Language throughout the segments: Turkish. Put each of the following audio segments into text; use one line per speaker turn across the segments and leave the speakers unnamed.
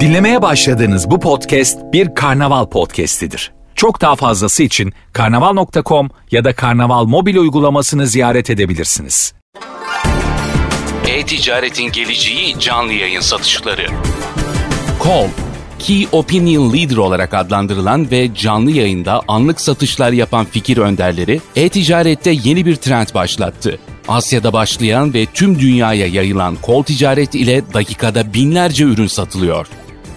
Dinlemeye başladığınız bu podcast bir karnaval podcastidir. Çok daha fazlası için karnaval.com ya da karnaval mobil uygulamasını ziyaret edebilirsiniz.
E-ticaretin geleceği canlı yayın satışları. Call, Key Opinion Leader olarak adlandırılan ve canlı yayında anlık satışlar yapan fikir önderleri e-ticarette yeni bir trend başlattı. Asya'da başlayan ve tüm dünyaya yayılan kol ticaret ile dakikada binlerce ürün satılıyor.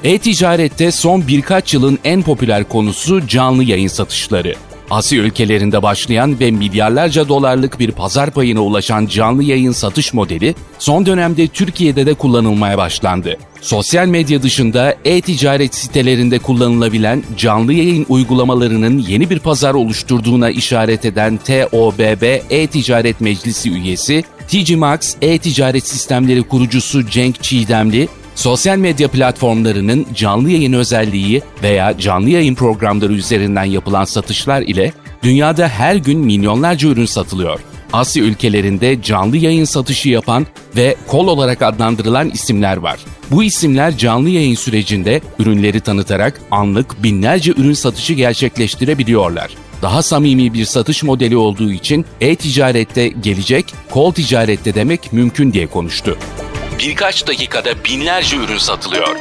E-ticarette son birkaç yılın en popüler konusu canlı yayın satışları. Asya ülkelerinde başlayan ve milyarlarca dolarlık bir pazar payına ulaşan canlı yayın satış modeli son dönemde Türkiye'de de kullanılmaya başlandı. Sosyal medya dışında e-ticaret sitelerinde kullanılabilen canlı yayın uygulamalarının yeni bir pazar oluşturduğuna işaret eden TOBB E-Ticaret Meclisi üyesi TG Max e-ticaret sistemleri kurucusu Cenk Çiğdemli, sosyal medya platformlarının canlı yayın özelliği veya canlı yayın programları üzerinden yapılan satışlar ile dünyada her gün milyonlarca ürün satılıyor. Asya ülkelerinde canlı yayın satışı yapan ve kol olarak adlandırılan isimler var. Bu isimler canlı yayın sürecinde ürünleri tanıtarak anlık binlerce ürün satışı gerçekleştirebiliyorlar. Daha samimi bir satış modeli olduğu için e-ticarette gelecek, kol ticarette demek mümkün diye konuştu birkaç dakikada binlerce ürün satılıyor.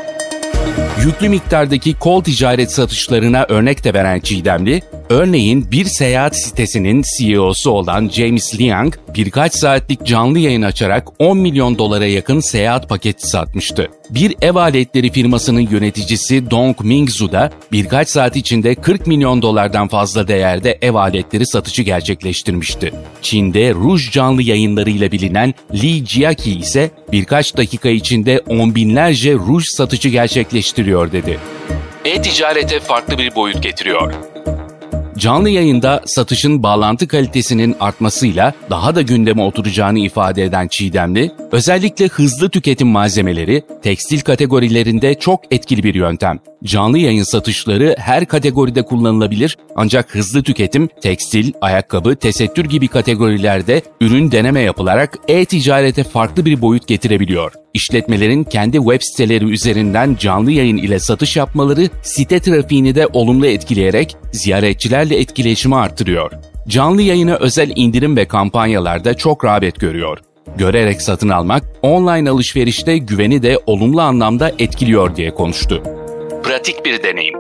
Yüklü miktardaki kol ticaret satışlarına örnek de veren Çiğdemli, Örneğin bir seyahat sitesinin CEO'su olan James Liang birkaç saatlik canlı yayın açarak 10 milyon dolara yakın seyahat paketi satmıştı. Bir ev aletleri firmasının yöneticisi Dong Mingzu da birkaç saat içinde 40 milyon dolardan fazla değerde ev aletleri satışı gerçekleştirmişti. Çin'de Rouge canlı yayınlarıyla bilinen Li Jiaqi ise birkaç dakika içinde on binlerce Rouge satışı gerçekleştiriyor dedi. E-ticarete farklı bir boyut getiriyor. Canlı yayında satışın bağlantı kalitesinin artmasıyla daha da gündeme oturacağını ifade eden Çiğdemli, özellikle hızlı tüketim malzemeleri tekstil kategorilerinde çok etkili bir yöntem. Canlı yayın satışları her kategoride kullanılabilir ancak hızlı tüketim, tekstil, ayakkabı, tesettür gibi kategorilerde ürün deneme yapılarak e-ticarete farklı bir boyut getirebiliyor. İşletmelerin kendi web siteleri üzerinden canlı yayın ile satış yapmaları site trafiğini de olumlu etkileyerek ziyaretçilerle etkileşimi artırıyor. Canlı yayına özel indirim ve kampanyalarda çok rağbet görüyor. Görerek satın almak, online alışverişte güveni de olumlu anlamda etkiliyor diye konuştu. Pratik bir deneyim.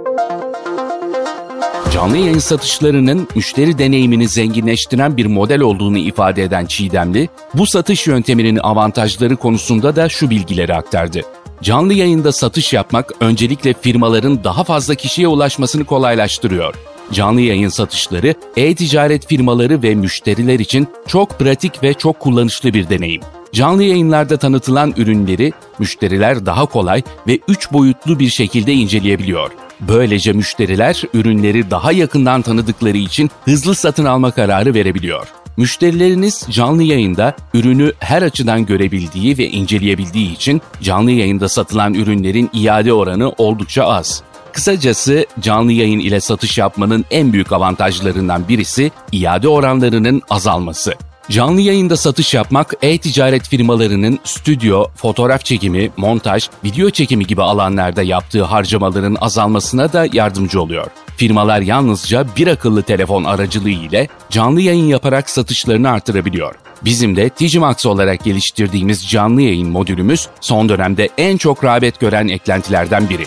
Canlı yayın satışlarının müşteri deneyimini zenginleştiren bir model olduğunu ifade eden Çiğdemli, bu satış yönteminin avantajları konusunda da şu bilgileri aktardı. Canlı yayında satış yapmak öncelikle firmaların daha fazla kişiye ulaşmasını kolaylaştırıyor. Canlı yayın satışları e-ticaret firmaları ve müşteriler için çok pratik ve çok kullanışlı bir deneyim. Canlı yayınlarda tanıtılan ürünleri müşteriler daha kolay ve üç boyutlu bir şekilde inceleyebiliyor. Böylece müşteriler ürünleri daha yakından tanıdıkları için hızlı satın alma kararı verebiliyor. Müşterileriniz canlı yayında ürünü her açıdan görebildiği ve inceleyebildiği için canlı yayında satılan ürünlerin iade oranı oldukça az. Kısacası canlı yayın ile satış yapmanın en büyük avantajlarından birisi iade oranlarının azalması. Canlı yayında satış yapmak e-ticaret firmalarının stüdyo, fotoğraf çekimi, montaj, video çekimi gibi alanlarda yaptığı harcamaların azalmasına da yardımcı oluyor. Firmalar yalnızca bir akıllı telefon aracılığı ile canlı yayın yaparak satışlarını artırabiliyor. Bizim de Digimax olarak geliştirdiğimiz canlı yayın modülümüz son dönemde en çok rağbet gören eklentilerden biri.